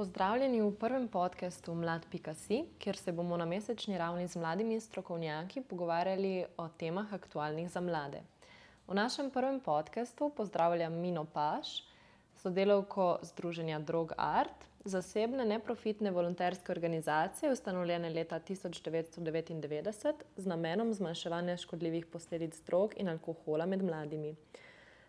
Pozdravljeni v prvem podkastu Mlad.si, kjer se bomo na mesečni ravni z mladimi strokovnjaki pogovarjali o temah aktualnih za mlade. V našem prvem podkastu pozdravljam Mino Paš, sodelavko Združenja Drog Art, zasebne neprofitne volonterske organizacije, ustanovljene leta 1999 z namenom zmanjševanja škodljivih posledic drog in alkohola med mladimi.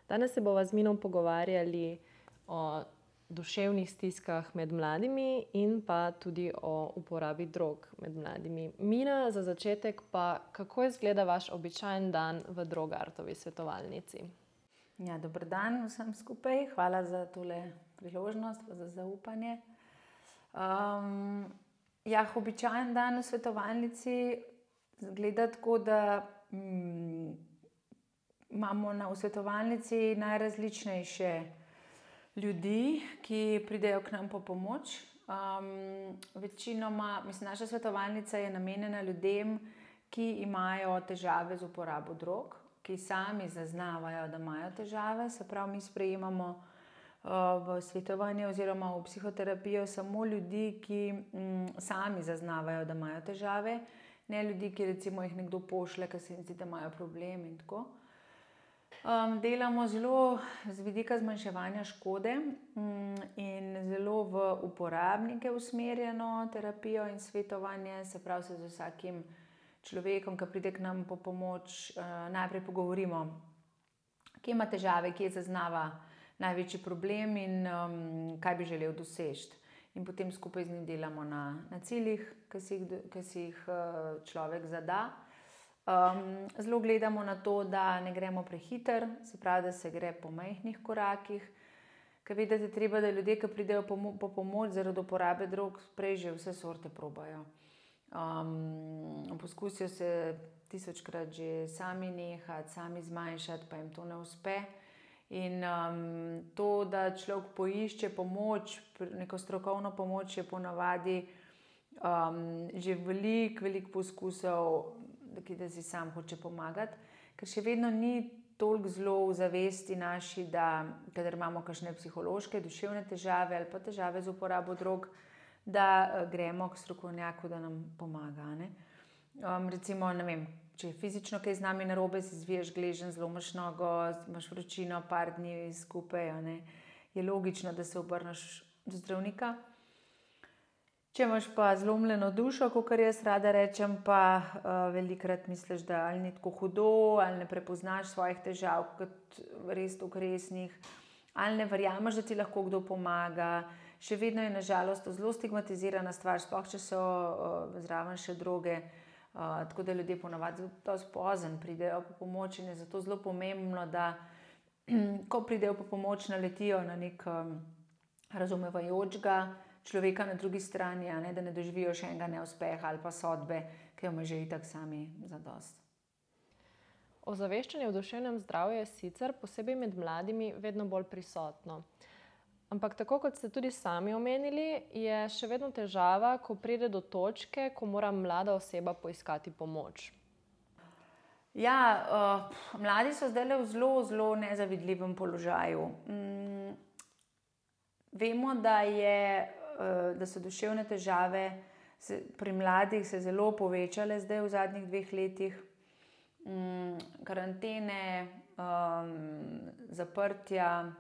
Danes se bomo z Mino pogovarjali o duševnih stiskah med mladimi in pa tudi o uporabi drog med mladimi. Mina, za začetek pa, kako izgleda vaš običajen dan v Drogartovi svetovalnici? Ja, dober dan vsem skupaj, hvala za tole priložnost, za zaupanje. Um, ja, običajen dan v svetovalnici izgleda tako, da um, imamo na svetovalnici najrazličnejše ljudi, ki pridejo k nam po pomoč. Um, večinoma, mislim, naša svetovalnica je namenjena ljudem, ki imajo težave z uporabo drog, ki sami zaznavajo, da imajo težave. Se pravi, mi sprejemamo uh, v svetovanje oziroma v psihoterapijo samo ljudi, ki um, sami zaznavajo, da imajo težave, ne ljudi, ki recimo jih nekdo pošle, ker se jim zdi, da imajo problem in tako. Um, delamo zelo z vidika zmanjševanja škode um, in zelo v uporabnike usmerjeno terapijo in svetovanje. Se pravi, se z vsakim človekom, ki pride k nam po pomoč, uh, najprej pogovorimo, kje ima težave, kje zaznava največji problem in um, kaj bi želel doseči. In potem skupaj z njim delamo na, na ciljih, ki si jih, ki si jih uh, človek zada. Um, zelo gledamo na to, da ne gremo prehiter, se pravi, da se gre po majhnih korakih. Ker vedete, treba, da ljudje, ki pridejo po, po pomoč zaradi uporabe drog, prej že vse sorte probajo. Um, poskusijo se tisočkrat že sami nehati, sami zmanjšati, pa jim to ne uspe. In um, to, da človek poišče pomoč, neko strokovno pomoč, je ponavadi um, že veliko, veliko poskusov ki da si sam hoče pomagati, ker še vedno ni toliko zelo v zavesti naši, da kader imamo kakšne psihološke, duševne težave ali pa težave z uporabo drog, da uh, gremo k strokovnjaku, da nam pomaga. Um, recimo, vem, če je fizično kaj z nami narobe, si zviješ gležen, zelo imaš nogo, imaš vročino, par dni skupaj, je logično, da se obrneš do zdravnika. Če imaš pa zlomljeno dušo, kot jaz rada rečem, pa uh, velikrat misliš, da ali ni tako hudo, ali ne prepoznaš svojih težav kot res tako resnih, ali ne verjameš, da ti lahko kdo pomaga. Še vedno je nažalost zelo stigmatizirana stvar, sploh če so uh, zraven še druge. Uh, tako da ljudje ponavadi zelo spozen pridejo po pomoč in je zato zelo pomembno, da ko pridejo po pomoč, naletijo na nek um, razumevajočega človeka na drugi strani, ne, da ne doživijo še enega neuspeha ali pa sodbe, ki jo ima že itak sami za dost. Ozaveščanje o duševnem zdravju je sicer posebej med mladimi vedno bolj prisotno. Ampak tako kot ste tudi sami omenili, je še vedno težava, ko pride do točke, ko mora mlada oseba poiskati pomoč. Ja, uh, mladi so zdaj v zelo, zelo nezavidljivem položaju. Mm, vemo, da je da so duševne težave pri mladih se zelo povečale zdaj v zadnjih dveh letih. Mm, karantene, um, zaprtja,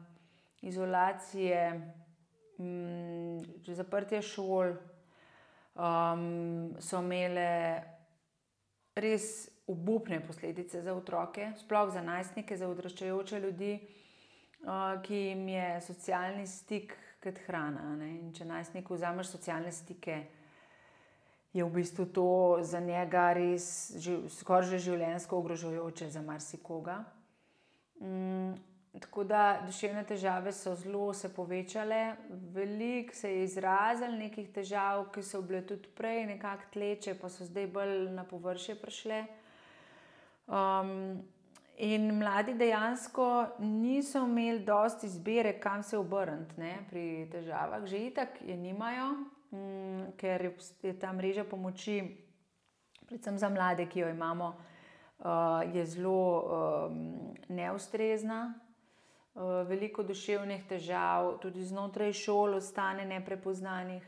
izolacije, um, zaprtje šol um, so imele res obupne posledice za otroke, sploh za najstnike, za odraščajoče ljudi, uh, ki jim je socialni stik kot hrana. Če najstnik vzameš socialne stike, je v bistvu to za njega res skoraj že življenjsko ogrožujoče za marsikoga. Mm, tako da duševne težave so zelo se povečale, veliko se je izrazilo nekih težav, ki so bile tudi prej nekako tleče, pa so zdaj bolj na površje prišle. Um, In mladi dejansko niso imeli dosti izbire, kam se obrniti pri težavah, že itak je nimajo, mm, ker je ta mreža pomoči, predvsem za mlade, ki jo imamo, uh, je zelo um, neustrezna. veliko duševnih težav, tudi znotraj šol ostane neprepoznanih.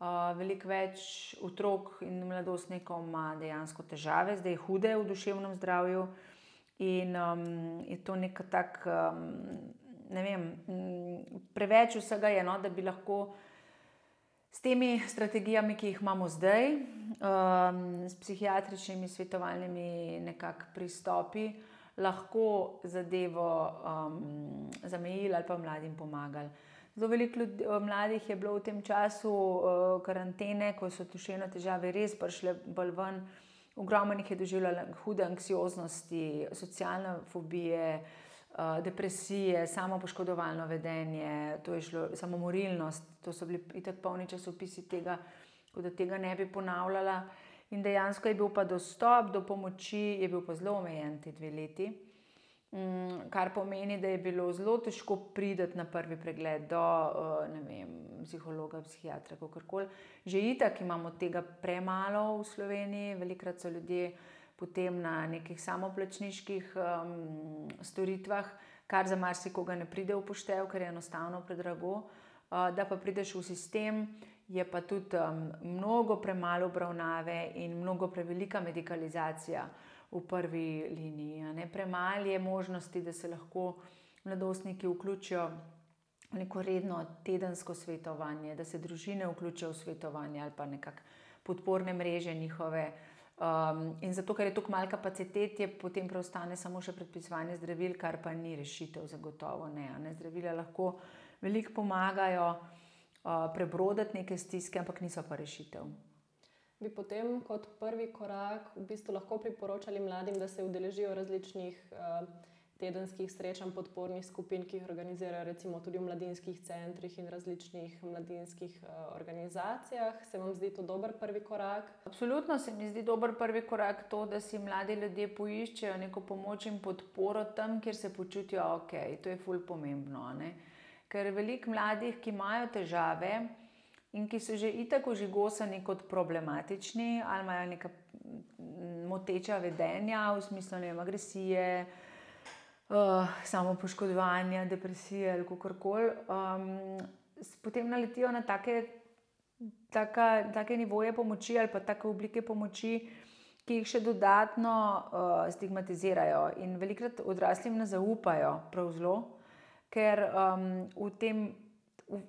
Uh, veliko več otrok in mladostnikov ima dejansko težave, zdaj hude v duševnem zdravju. In um, je to nek tak, um, ne vem, preveč vsega je, no, da bi lahko s temi strategijami, ki jih imamo zdaj, um, s psihiatričnimi svetovalnimi pristopi, lahko zadevo um, zamejili ali pa mladim pomagali. Zelo veliko ljudi, eh, mladih je bilo v tem času uh, karantene, ko so duševne težave res prišle bolj ven. Ogromno jih je doživljalo hude anksioznosti, socialne fobije, uh, depresije, samo poškodovalno vedenje, to je šlo, samomorilnost. To so bili tako polni časopisi tega, da tega ne bi ponavljala. In dejansko je bil pa dostop do pomoči, je bil pa zelo omejen te dve leti. Mm, kar pomeni, da je bilo zelo težko priti na prvi pregled do uh, vem, psihologa, psihiatra, kako koli. Že itak imamo tega premalo v Sloveniji, velikrat so ljudje potem na nekih samoplačniških um, storitvah, kar za marsikoga ne pride v poštev, ker je enostavno predrago. Uh, da pa prideš v sistem, je pa tudi um, mnogo premalo obravnave in mnogo prevelika medicalizacija v prvi liniji. Premalo je možnosti, da se lahko mladostniki vključijo v neko redno tedensko svetovanje, da se družine vključijo v svetovanje ali pa nekakšne podporne mreže njihove. Um, in zato, ker je tukaj malo kapacitet, je potem preostane samo še predpisovanje zdravil, kar pa ni rešitev, zagotovo ne. ne? Zdravila lahko veliko pomagajo uh, prebroditi neke stiske, ampak niso pa rešitev bi potem kot prvi korak v bistvu lahko priporočali mladim, da se udeležijo različnih uh, tedenskih srečanj, podpornih skupin, ki jih organizirajo recimo tudi v mladinskih centrih in različnih mladinskih uh, organizacijah. Se vam zdi to dober prvi korak? Absolutno se mi zdi dober prvi korak to, da si mladi ljudje poiščejo neko pomoč in podporo tam, kjer se počutijo ok. To je fulj pomembno. Ne? Ker veliko mladih, ki imajo težave, in ki so že itako žigosani kot problematični ali imajo neka moteča vedenja v smislu vem, agresije, uh, samo poškodovanja, depresije ali kako koli, um, potem naletijo na take, taka, take nivoje pomoči ali pa take oblike pomoči. Ki jih še dodatno uh, stigmatizirajo, in velikrat odraslim ne zaupajo, prav zelo, ker um, v tem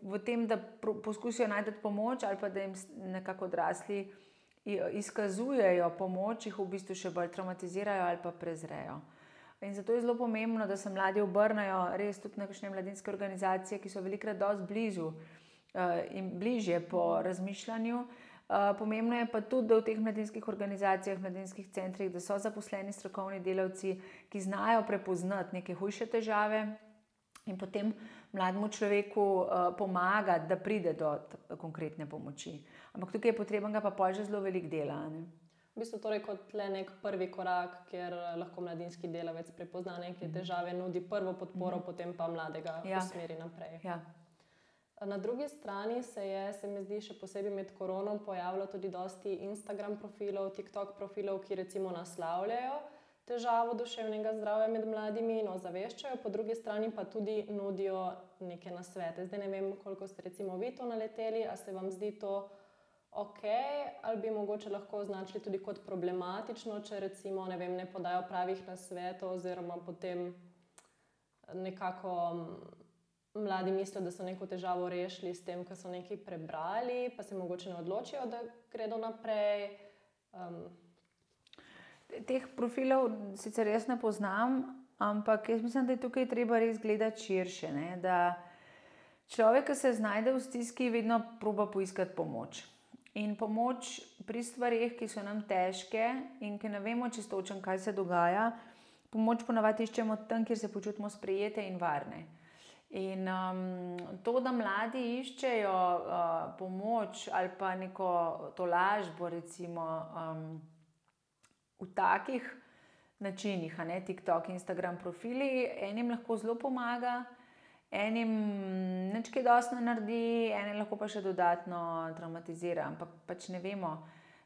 v tem, da poskusijo najti pomoč, ali pa da jim nekako odrasli izkazujejo pomoč, jih v bistvu še bolj traumatizirajo ali pa prezrejo. In zato je zelo pomembno, da se mladi obrnejo res tudi na kakšne mladinske organizacije, ki so velikrat dosti blizu uh, in bližje po razmišljanju. Uh, pomembno je pa tudi, da v teh mladinskih organizacijah, mladinskih centrih, da so zaposleni strokovni delavci, ki znajo prepoznati neke hujše težave in potem mlademu človeku uh, pomagati, da pride do konkretne pomoči. Ampak tukaj je potrebno pa pa že zelo velik dela. Ne? V bistvu torej kot le nek prvi korak, kjer eh, lahko mladinski delavec prepozna neke mhm. težave, nudi prvo podporo, mm -hmm. potem pa mladega ja. usmeri naprej. Ja. Na drugi strani se je, se mi zdi, še posebej med koronom pojavilo tudi dosti Instagram profilov, TikTok profilov, ki recimo naslavljajo težavo duševnega zdravja med mladimi in ozaveščajo, po drugi strani pa tudi nudijo neke nasvete. Zdaj ne vem, koliko ste recimo vi to naleteli, a se vam zdi to ok, ali bi mogoče lahko označili tudi kot problematično, če recimo ne, vem, ne podajo pravih nasvetov oziroma potem nekako. Mladi mislijo, da so neko težavo rešili s tem, kar so nekaj prebrali, pa se mogoče ne odločijo, da gredo naprej. Um, teh profilov sicer jaz ne poznam, ampak jaz mislim, da je tukaj treba res gledati širše. Ne? Da človek, ki se znajde v stiski, vedno proba poiskati pomoč. In pomoč pri stvarih, ki so nam težke in ki ne vemo čisto, kaj se dogaja, pomoč ponavadi iščemo tam, kjer se počutimo sprejete in varne. In um, to, da mladi iščejo uh, pomoč ali pa neko tolažbo, recimo. Um, v takih načinih, ne TikTok, Instagram profili, enim lahko zelo pomaga, enim nekaj dosti naredi, enim lahko pa še dodatno traumatizira. Ampak pač ne vemo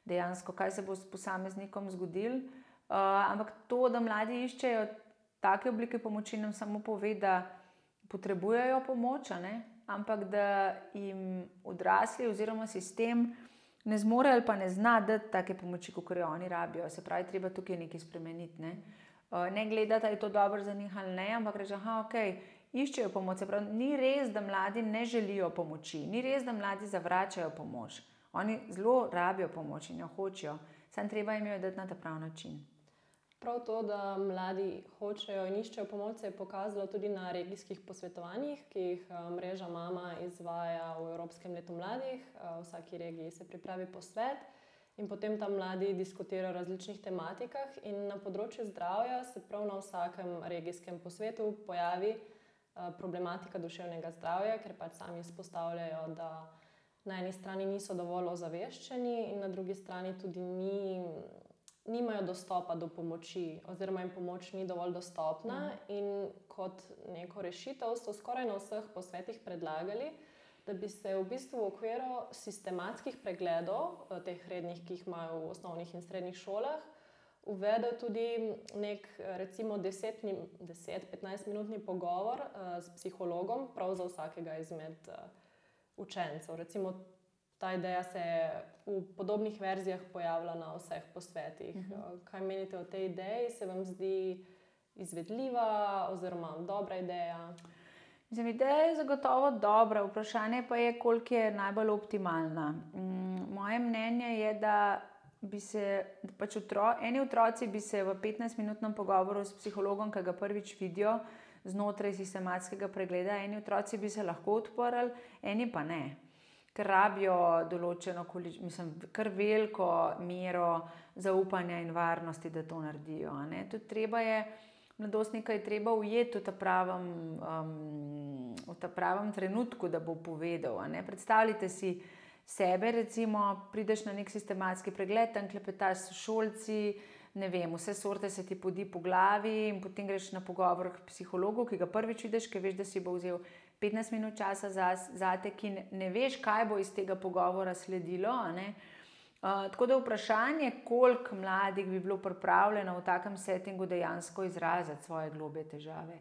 dejansko, kaj se bo s posameznikom zgodil. Uh, ampak to, da mladi iščejo take oblike pomoči, nam samo pove, da potrebujejo pomoč, ampak da jim odrasli oziroma sistem ne zmore ali pa ne zna dati take pomoči, kot jo oni rabijo. Se pravi, treba tukaj nekaj spremeniti. Ne, uh, ne gledati, ali je to dobro za njih ali ne, ampak reči, da okay, iščejo pomoč. Pravi, ni res, da mladi ne želijo pomoči, ni res, da mladi zavračajo pomoč. Oni zelo rabijo pomoč in jo hočejo, samo treba jim jo dati na ta pravi način. Prav to, da mladi hočejo in iščejo pomoč, se je pokazalo tudi na regijskih posvetovanjih, ki jih eh, mreža Mama izvaja v Evropskem letu mladih. Eh, v vsaki regiji se pripravi posvet in potem tam mladi diskutirajo o različnih tematikah. In na področju zdravja se prav na vsakem regijskem posvetu pojavi eh, problematika duševnega zdravja, ker pač sami izpostavljajo, da na eni strani niso dovolj ozaveščeni, in na drugi strani tudi ni nimajo dostopa do pomoči, oziroma jim pomoč ni dovolj dostopna. Mm. In kot neko rešitev so skoraj na vseh posvetih predlagali, da bi se v bistvu v okviru sistematskih pregledov, eh, teh rednih, ki jih imajo v osnovnih in srednjih šolah, uvedel tudi nek, recimo, 10-15 minutni pogovor uh, s psihologom, prav za vsakega izmed uh, učencev. Recimo, ta ideja se je v podobnih verzijah pojavila na vseh posvetih. Uh mhm. -huh. Kaj menite o tej ideji? Se vam zdi izvedljiva oziroma dobra ideja? Zem, ideja je zagotovo dobra, vprašanje pa je, koliko je najbolj optimalna. Mm, moje mnenje je, da bi se pač otro, eni otroci bi se v 15-minutnem pogovoru s psihologom, ki ga prvič vidijo znotraj sistematskega pregleda, eni otroci bi se lahko odprli, eni pa ne ker rabijo določeno, mislim, kar veliko mero zaupanja in varnosti, da to naredijo. Tudi treba je, mladostnika je treba ujeti v ta pravem, um, v ta pravem trenutku, da bo povedal. Predstavljite si sebe, recimo, prideš na nek sistematski pregled, tam klepetaš s šolci. Ne vem, vse sorte se ti podi po glavi, in potem greš na pogovor k psihologu, ki ga prvič vidiš, ki veš, da si bo vzel 15 minut časa za, za te, ki ne, veš, kaj bo iz tega pogovora sledilo. Uh, tako da je vprašanje, koliko mladih bi bilo pripravljeno v takem settingu dejansko izraziti svoje globe težave.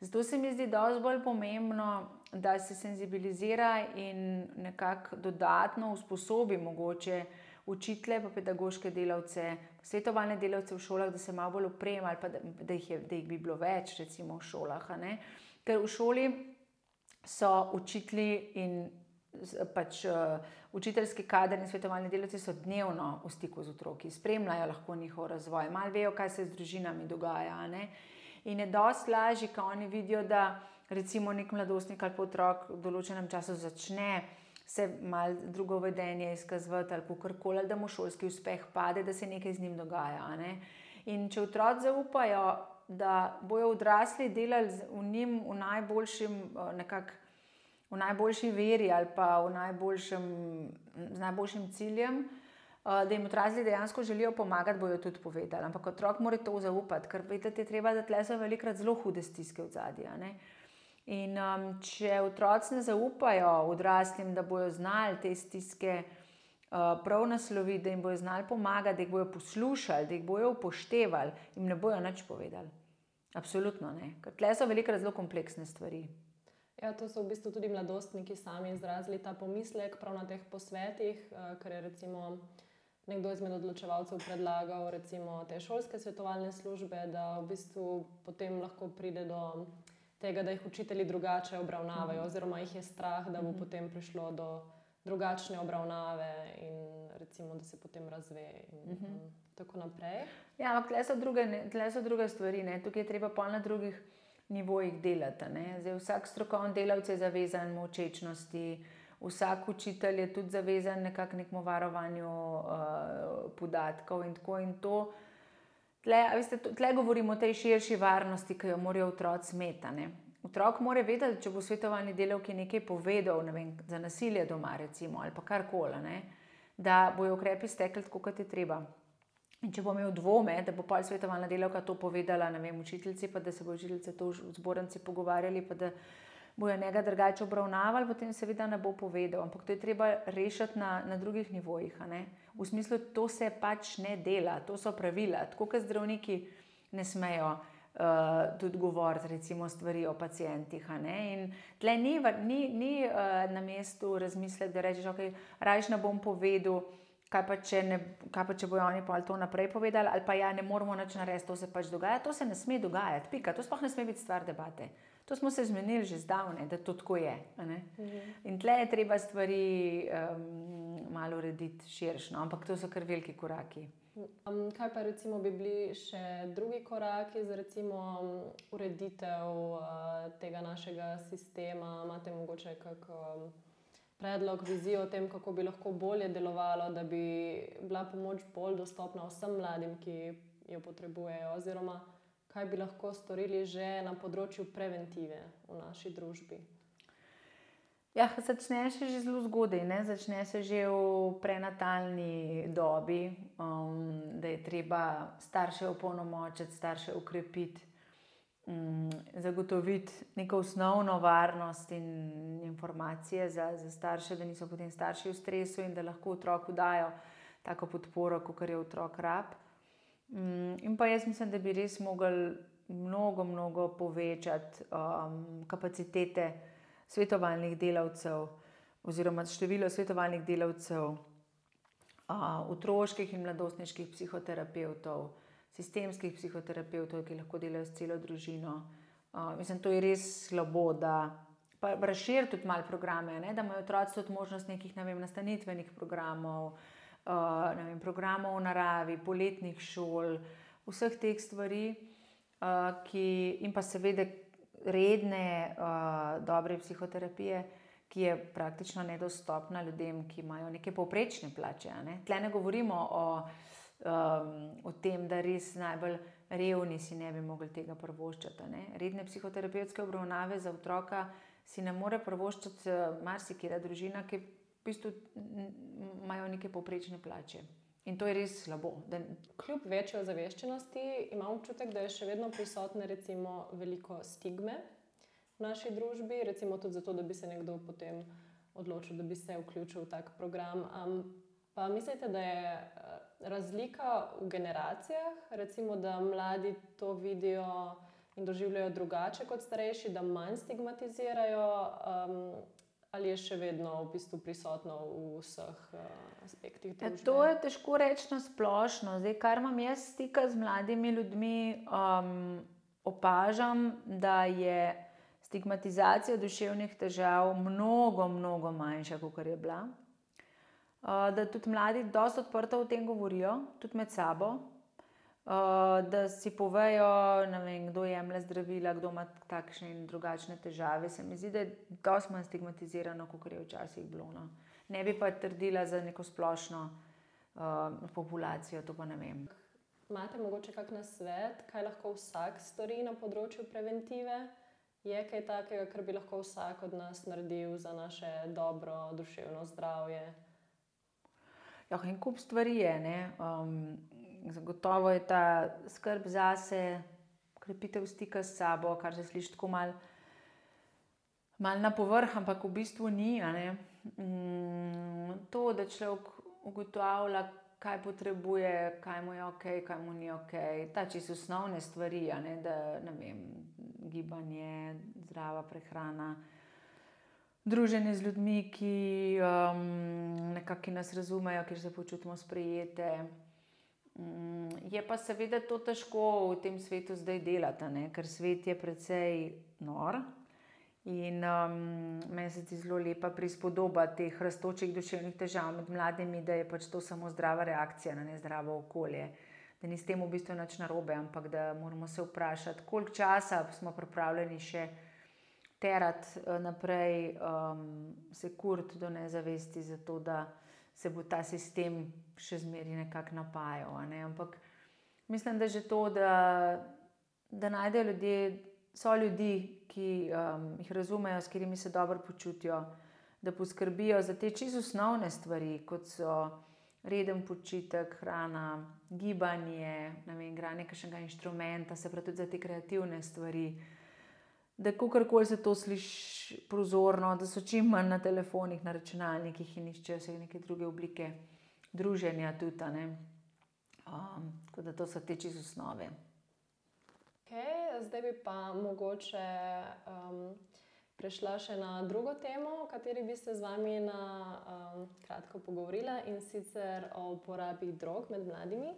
Zato se mi zdi dosti bolj pomembno, da se senzibilizira in nekako dodatno usposobi mogoče učitele, pa pedagoške delavce, svetovalne delavce v šolah, da se malo bolj opremajo, da, da, da jih bi bilo več, recimo v šolah. Ker v šoli so učitelji in pač uh, učiteljski kader in svetovalni delavci so dnevno v stiku z otroki, spremljajo lahko njihov razvoj, malo vejo, kaj se z družinami dogaja. Ne? In je dosti lažje, ko oni vidijo, da recimo nek mladostnik ali otrok v določenem času začne se mal drugo vedenje izkazovati ali kar koli, da mu šolski uspeh pade, da se nekaj z njim dogaja. Ne? In če otroci zaupajo, da bojo odrasli delali v njim v najboljšem, eh, nekak, v najboljši veri ali pa v najboljšem, z najboljšim ciljem, eh, da jim odrasli dejansko želijo pomagati, bojo tudi povedali. Ampak otrok mora to zaupati, ker vedeti je treba, da tle so velikrat zelo hude stiske v zadnji. In um, če otroci ne zaupajo odraslim, da bojo znali te stiske uh, prav nasloviti, da jim bojo znali pomagati, da jih bojo poslušali, da jih bojo upoštevali, jim ne bojo nič povedali. Absolutno ne. Ker tle so velike zelo kompleksne stvari. Ja, to so v bistvu tudi mladostniki sami izrazili ta pomislek prav na teh posvetih, eh, ker je recimo nekdo izmed odločevalcev predlagal recimo te šolske svetovalne službe, da v bistvu potem lahko pride do tega, da jih učitelji drugače obravnavajo, mhm. oziroma jih je strah, da bo mhm. potem prišlo do drugačne obravnave in recimo, da se potem razve. In, um, tako naprej. Ja, ampak tle so druge, tle so druge stvari, ne? tukaj je treba pa na drugih nivojih delati. Zdaj, vsak strokovni delavec je zavezan močečnosti, vsak učitelj je tudi zavezan nekakšnemu varovanju uh, podatkov in tako in to. Tle, veste, tle govorimo o tej širši varnosti, ki jo morajo otroci imeti. Otrok mora vedeti, če bo svetovalni delavki nekaj povedal ne vem, za nasilje doma, recimo, ali pa karkoli, da bojo ukrepi stekli tako, kot je treba. In če bo imel dvome, da bo pol svetovalna delavka to povedala, ne vem, učiteljci, pa da se bo učiteljce to v zbornici pogovarjali, pa da bojo njega drugače obravnavali, potem seveda ne bo povedal. Ampak to je treba rešiti na, na drugih nivojih. V smislu, to se pač ne dela, to so pravila. Tako kot zdravniki ne smejo uh, tudi govoriti, recimo, stvari o pacijentih. In tle ni, ni, ni uh, na mestu razmisliti, da rečeš, ok, rajš ne bom povedal. Kaj pa, če, ne, kaj pa če bojo oni pa to naprej povedali, ali pa ja, ne moramo več narediti, to se pač dogaja. To se ne sme dogajati, pika. To sploh ne sme biti stvar debate. To smo se zmenili že zdavne, da to tako je. Mhm. In tle je treba stvari um, malo urediti širšno, ampak to so kar veliki koraki. Um, kaj pa recimo bi bili še drugi koraki za recimo ureditev uh, tega našega sistema? Imate mogoče kak um, predlog, vizijo o tem, kako bi lahko bolje delovalo, da bi bila pomoč bolj dostopna vsem mladim, ki jo potrebujejo? Oziroma, kaj bi lahko storili že na področju preventive v naši družbi? Ja, začne se že zelo zgodaj, ne? začne se že v prenatalni dobi, um, da je treba starše opolnomočiti, starše ukrepiti, um, zagotoviti neko osnovno varnost in informacije za, za starše, da niso potem starši v stresu in da lahko otroku dajo tako podporo, kot je otrok rab. Um, in pa jaz mislim, da bi res mogli mnogo, mnogo povečati um, kapacitete svetovalnih delavcev, oziroma število svetovalnih delavcev, otroških in mladostniških psihoterapeutov, sistemskih psihoterapeutov, ki lahko delajo s celo družino. Mislim, to je res slabo, da razširijo tudi malo programe, ne? da imajo otroci tudi možnost nekih ne vem, nastanitvenih programov, ne vem, programov v naravi, poletnih šol, vseh teh stvari, ki, in pa seveda redne, uh, dobre psihoterapije, ki je praktično nedostopna ljudem, ki imajo neke povprečne plače. Ne? Tle ne govorimo o, um, o tem, da res najbolj revni si ne bi mogli tega prvoščati. Ne? Redne psihoterapevtske obravnave za otroka si ne more prvoščati marsikera družina, ki v bistvu imajo neke povprečne plače. In to je res slabo. Da... Kljub večji ozaveščenosti imam občutek, da je še vedno prisotne recimo, veliko stigme v naši družbi, recimo tudi zato, da bi se nekdo potem odločil, da bi se vključil v tak program. Um, pa mislite, da je eh, razlika v generacijah, recimo, da mladi to vidijo in doživljajo drugače kot starejši, da manj stigmatizirajo. Um, ali je še vedno v bistvu prisotno v vseh uh, aspektih? Ja, to je težko reči na splošno. Zdaj, kar imam jaz stika z mladimi ljudmi, um, opažam, da je stigmatizacija duševnih težav mnogo, mnogo manjša, kot je bila. Uh, da tudi mladi dosta odprto o tem govorijo, tudi med sabo. Uh, da si povejo, vem, kdo jemlje zdravila, kdo ima takšne in drugačne težave. Se mi zdi, da je dosti manj stigmatizirano, kot je včasih bilo. No. Ne bi pa trdila za neko splošno uh, populacijo, to pa ne vem. Imate morda kakšen svet, kaj lahko vsak stori na področju preventive? Je kaj takega, kar bi lahko vsak od nas naredil za naše dobro duševno zdravje? Ja, en kup stvari je. Um, zagotovo je ta skrb zase, krepitev stika s sabo, kar se sliši tako malo mal na povrh, ampak v bistvu ni. Mm, to, da človek ugotavlja, kaj potrebuje, kaj mu je ok, kaj mu ni ok, ta čisto osnovne stvari, ne, da ne vem, gibanje, zdrava prehrana. Druženje z ljudmi, ki um, nekako nas razumejo, ker se počutimo sprejete. Mm, je pa seveda to težko v tem svetu zdaj delati, ne? ker svet je precej nor. In um, meni se zdi zelo lepa prispodoba teh raztočih duševnih težav med mladimi, da je pač to samo zdrava reakcija na nezdravo okolje. Da ni s tem v bistvu nič narobe, ampak da moramo se vprašati, koliko časa smo pripravljeni še terati eh, naprej, um, se kurti do nezavesti, zato da se bo ta sistem še zmeraj nekako napajal. Ne? Ampak mislim, da že to, da, da najdejo ljudje, so ljudi, ki um, jih razumejo, s katerimi se dobro počutijo, da poskrbijo za te čisto osnovne stvari, kot so reden počitek, hrana, gibanje, vem, igranje nekega inštrumenta, se pravi tudi za te kreativne stvari da kakorkoli se to sliši prozorno, da so čim manj na telefonih, na računalnikih in iščejo se neke druge oblike druženja tudi. Um, tako da to so te čisto osnove. Okay, zdaj bi pa mogoče um, prešla še na drugo temo, o kateri bi se z vami na um, kratko pogovorila in sicer o uporabi drog med mladimi.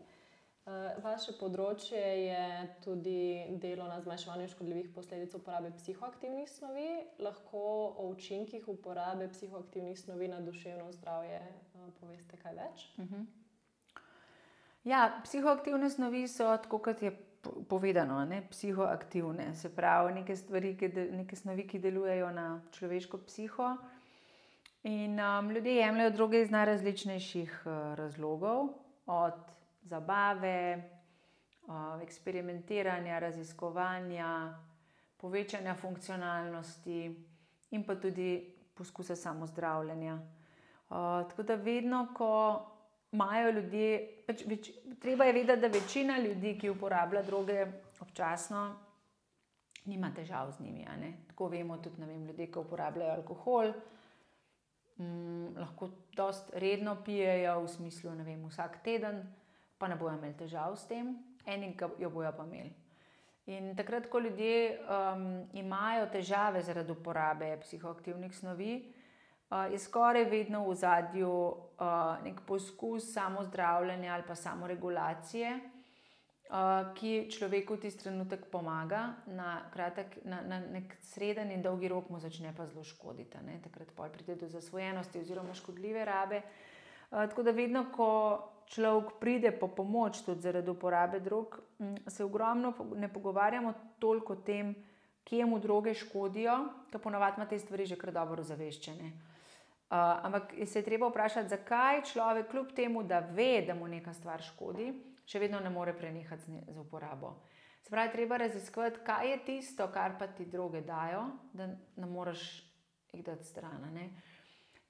Uh, vaše področje je tudi delo na zmanjševanju škodljivih posledic uporabe psihoaktivnih snovi. Lahko o učinkih uporabe psihoaktivnih snovi na duševno zdravje poveste kaj več? Uh mhm. -huh. Ja, psihoaktivne snovi so, tako kot je povedano, ne, psihoaktivne, se pravi, neke, stvari, de, neke snovi, ki delujejo na človeško psiho. In um, ljudje jemljajo druge iz najrazličnejših uh, razlogov, od zabave, uh, eksperimentiranja, raziskovanja, povečanja funkcionalnosti in pa tudi poskusa samozdravljenja. Uh, tako da vedno, ko imajo ljudje, pač, več, treba je vedeti, da večina ljudi, ki uporablja droge občasno, nima težav z njimi. Tako vemo tudi vem, ljudje, ki uporabljajo alkohol. Mm, lahko dosta redno pijejo, v smislu, da vsak teden, pa ne bojo imeli težav s tem, eni jo bojo pa imeli. In takrat, ko ljudje um, imajo težave zaradi uporabe psihoaktivnih snovi, je skoraj vedno v zadju uh, nek poskus samozdravljenja ali pa samoregulacije, uh, ki človeku v tisti trenutek pomaga, na, kratek, na, na nek sreden in dolgi rok mu začne pa zelo škoditi. Ne? Takrat pride do zasvojenosti oziroma škodljive rabe. Tako da vedno, ko človek pride po pomoč tudi zaradi uporabe drog, se ogromno ne pogovarjamo toliko o tem, kje mu droge škodijo, ker ponovadi ima te stvari že kar dobro zaveščene. Uh, ampak se je treba vprašati, zakaj človek, kljub temu, da ve, da mu neka stvar škodi, še vedno ne more prenehati z, z uporabo. Se pravi, treba raziskovati, kaj je tisto, kar pa ti droge dajo, da ne moreš jih dati stran. Ne?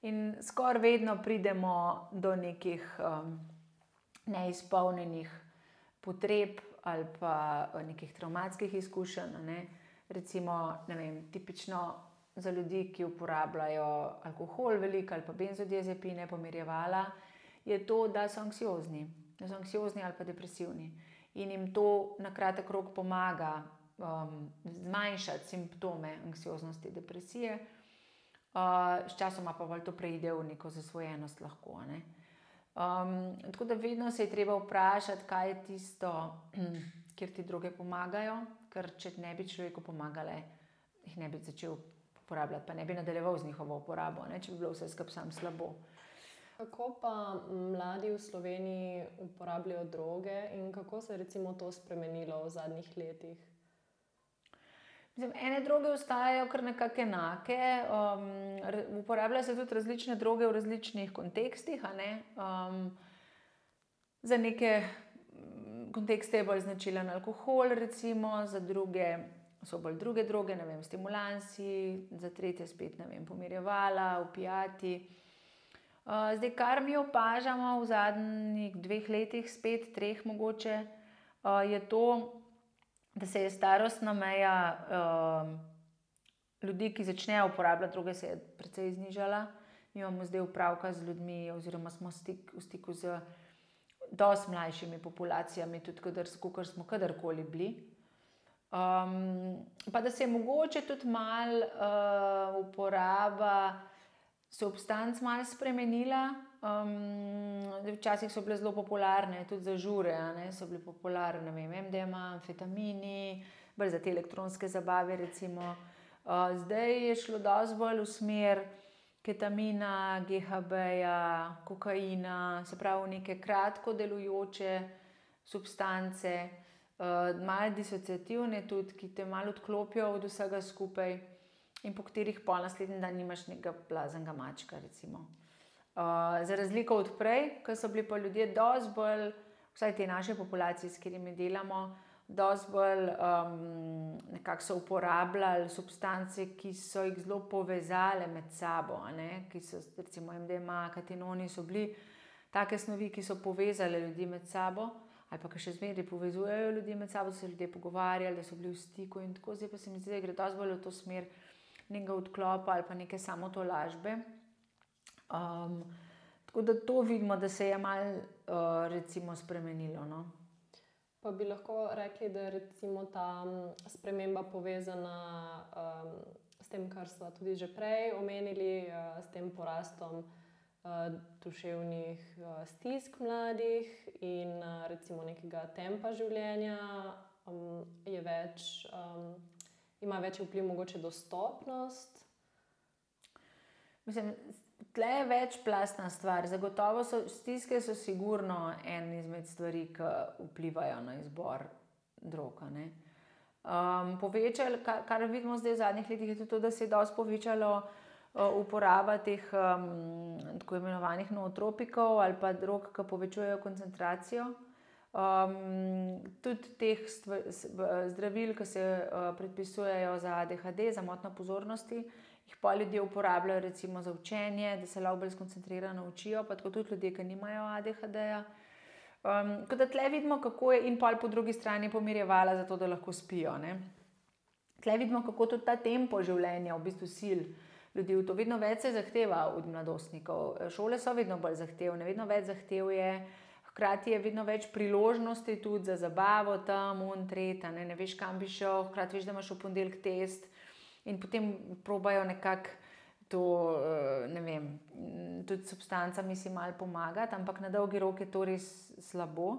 In skoraj vedno pridemo do nekih um, neizpolnjenih potreb ali pa nekih traumatskih izkušenj. Ne? Recimo, ne vem, tipično za ljudi, ki uporabljajo alkohol, veliko ali pa benzodiazepine, pomirjevala, je to, da so anksiozni, da so anksiozni ali pa depresivni. In jim to na kratek rok pomaga um, zmanjšati simptome anksioznosti, depresije, uh, sčasoma pa to preide v neko zasvojenost. Lahko, ne? um, tako da vedno se je treba vprašati, kaj je tisto, kjer ti druge pomagajo, ker če ne bi človeku pomagale, jih ne bi začel uporabljati, pa ne bi nadaljeval z njihovo uporabo, ne, če bi bilo vse skupaj samo slabo. Kako pa mladi v Sloveniji uporabljajo droge in kako se je to spremenilo v zadnjih letih? Mislim, ene droge ostajajo kar nekako enake. Um, uporabljajo se tudi različne droge v različnih kontekstih. Ne? Um, za neke kontekste je bolj značilen alkohol, recimo, za druge so bolj druge droge, ne vem, stimulansi, za tretje spet ne vem, pomirjevala, upijati. Uh, zdaj, kar mi opažamo v zadnjih dveh letih, spet treh mogoče, uh, je to, da se je starostna meja uh, ljudi, ki začnejo uporabljati droge, se je precej znižala. Mi imamo zdaj upravka z ljudmi, oziroma smo stik, v stiku z dosti mlajšimi populacijami, tudi kot smo kadarkoli bili. Um, pa da se je mogoče tudi malo uh, uporaba substanc malo spremenila. Um, včasih so bile zelo popularne, tudi za žure, ne, so bile popularne, ne vem, MDMA, amfetamini, bolj za te elektronske zabave. Recimo. Uh, zdaj je šlo dosti bolj v smer ketamina, GHB-ja, kokaina, se pravi, neke kratko delujoče substance uh, malo disociativne, tudi ki te malo odklopijo od vsega skupaj, in po katerih pa naslednji dan nimaš nekega blaznega mačka. Uh, za razliko od prej, ko so bili pa ljudje dosti bolj, vsaj te naše populacije, s katerimi delamo. Dosti bolj um, nekako so uporabljali substance, ki so jih zelo povezale med sabo, ki so, recimo, MDMA, katinoni, so bili take snovi, ki so povezale ljudi med sabo ali pa še zmeraj povezujejo ljudi med sabo, da so ljudje pogovarjali, da so bili v stiku in tako. Zdaj pa se mi zdi, da gre to zbolj v to smer nekega odklopa ali pa neke samo to lažbe. Um, tako da to vidimo, da se je malo uh, spremenilo. No? Pa bi lahko rekli, da je ta sprememba povezana um, s tem, kar smo tudi že prej omenili, uh, s tem porastom duševnih uh, stisk mladih in uh, recimo nekega tempa življenja, um, več, ima večji vpliv, mogoče dostopnost. Mislim, Tle je večplastna stvar. Zagotovo so stiske, so sigurno en izmed stvari, ki vplivajo na izbor droga. Um, povečal, kar, kar vidimo zdaj v zadnjih letih, je tudi to, da se je dosti povečalo uh, uporaba teh um, tako imenovanih nootropikov ali pa drog, ki povečujejo koncentracijo. Um, tudi teh stvar, zdravil, ki se uh, predpisujejo za ADHD, za motno pozornosti jih pa ljudje uporabljajo recimo za učenje, da se lahko bolj skoncentrirano učijo, pa tudi ljudje, ki nimajo ADHD-ja. Um, kot da tle vidimo, kako je in pol po drugi strani pomirjevala, zato da lahko spijo. Ne? Tle vidimo, kako tudi ta tempo življenja, v bistvu sil ljudi, to vedno več se zahteva od mladostnikov. Šole so vedno bolj zahtevne, vedno več zahtev je. Hkrati je vedno več priložnosti tudi za zabavo, tam, un, tretja, ne, ne veš, kam bi šel, hkrati veš, da imaš v ponedeljek test in potem probajo nekako to, eh, ne vem, tudi substancami si malo pomagati, ampak na dolgi rok je to res slabo.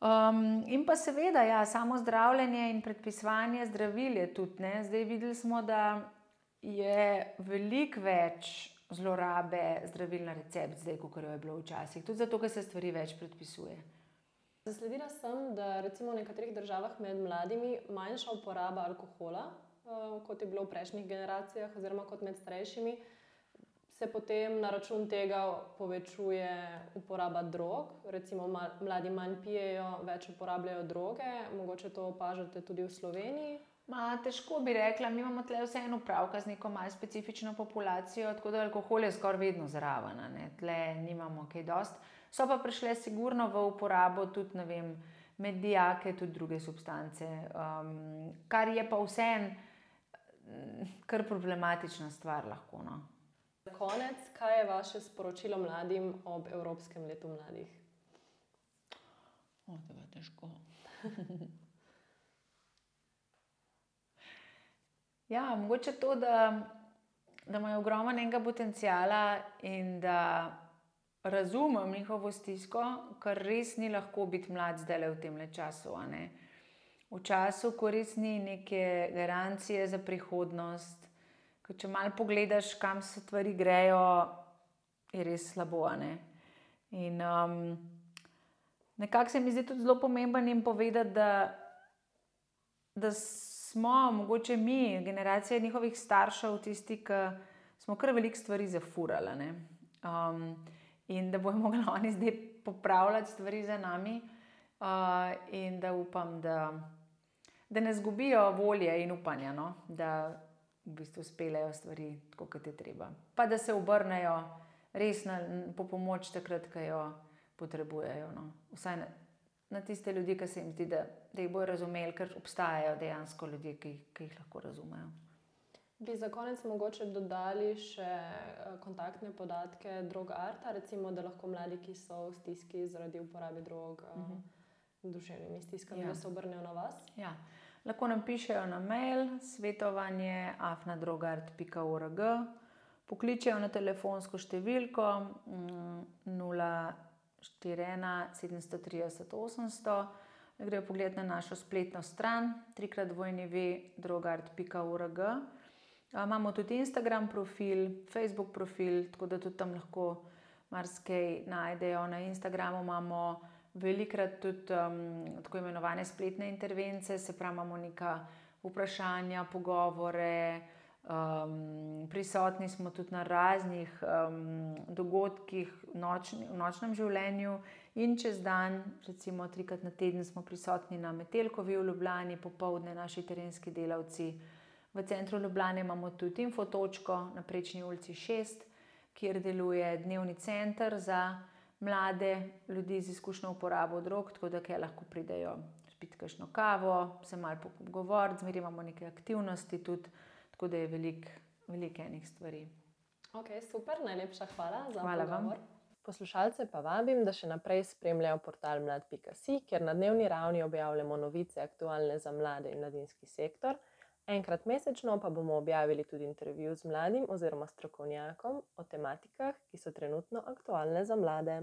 Um, in pa seveda, ja, samo zdravljenje in predpisovanje zdravil je tudi. Ne. Zdaj videli smo, da je veliko več zlorabe zdravil na recept, zdaj, kot je bilo včasih, tudi zato, ker se stvari več predpisuje. Zasledila sem, da recimo v nekaterih državah med mladimi manjša uporaba alkohola, Eh, kot je bilo v prejšnjih generacijah, oziroma kot med starejšimi, se potem na račun tega povečuje uporaba drog. Recimo, mladi manj pijejo, več uporabljajo droge, mogoče to opažate tudi v Sloveniji. Ma, težko bi rekla, mi imamo tle vseeno upravka z neko malce specifično populacijo, tako da alkohol je skoraj vedno zraven, tle nimamo kaj dost. So pa prišle sigurno v uporabo tudi vem, med dijake, tudi druge substance, um, kar je pa vseeno kar problematična stvar. Lahko, no. Za konec, kaj je vaše sporočilo mladim ob Evropskem letu mladih? O, to je težko. ja, mogoče to, da, da imajo ogromno enega potencijala in da razumem njihovo stisko, kar res ni lahko biti mlad zdaj v tem času v času, ko res ni neke garancije za prihodnost. Ko če malo pogledaš, kam se stvari grejo, je res slabo. Ne? In um, nekako se mi zdi tudi zelo pomembno jim povedati, da, da smo, mogoče mi, generacija njihovih staršev, tisti, ki smo kar veliko stvari zafurali. Um, in da bomo mogli oni zdaj popravljati stvari za nami, uh, in da upam, da da ne zgubijo volje in upanja, no? da v bistvu spelejo stvari tako, kot je treba. Pa da se obrnejo res na, po pomoč, takrat, ko jo potrebujejo. No? Vsaj na, na tiste ljudi, ki se jim zdi, da, da jih bojo razumeli, ker obstajajo dejansko ljudje, ki, ki jih lahko razumejo. Bi za konec mogoče dodali še eh, kontaktne podatke droga Arta, recimo, da lahko mladi, ki so v stiski zaradi uporabe drog, uh -huh. duševnimi stiskami, ja. da se obrnejo na vas. Ja. Lahko nam pišejo na mail svetovanje afnadrogart.org, pokličejo na telefonsko številko 041 730 800, grejo pogled na našo spletno stran www.drogart.org. Imamo tudi Instagram profil, Facebook profil, tako da tudi tam lahko marsikaj najdejo. Na Instagramu imamo velikrat tudi um, tako imenovane spletne intervence, se pravi, imamo neka vprašanja, pogovore. Um, prisotni smo tudi na raznih um, dogodkih nočni, v nočnem življenju, in čez dan, recimo trikrat na teden, smo prisotni na Metelkovi v Ljubljani, popoldne naši terenski delavci. V centru Ljubljana imamo tudi infotočko na Prečni ulici 6, kjer deluje dnevni center za mlade ljudi z izkušnjo uporabo drog, tako da lahko pridejo spiti kakšno kavo, se malo pogovoriti, zmeraj imamo neke aktivnosti, tudi, tako da je veliko velik enih stvari. Ok, super, najlepša hvala za hvala vam. Poslušalce pa vabim, da še naprej spremljajo portal mlad.si, kjer na dnevni ravni objavljamo novice aktualne za mlade in mladinski sektor. Enkrat mesečno pa bomo objavili tudi intervju z mladim oziroma strokovnjakom o tematikah, ki so trenutno aktualne za mlade.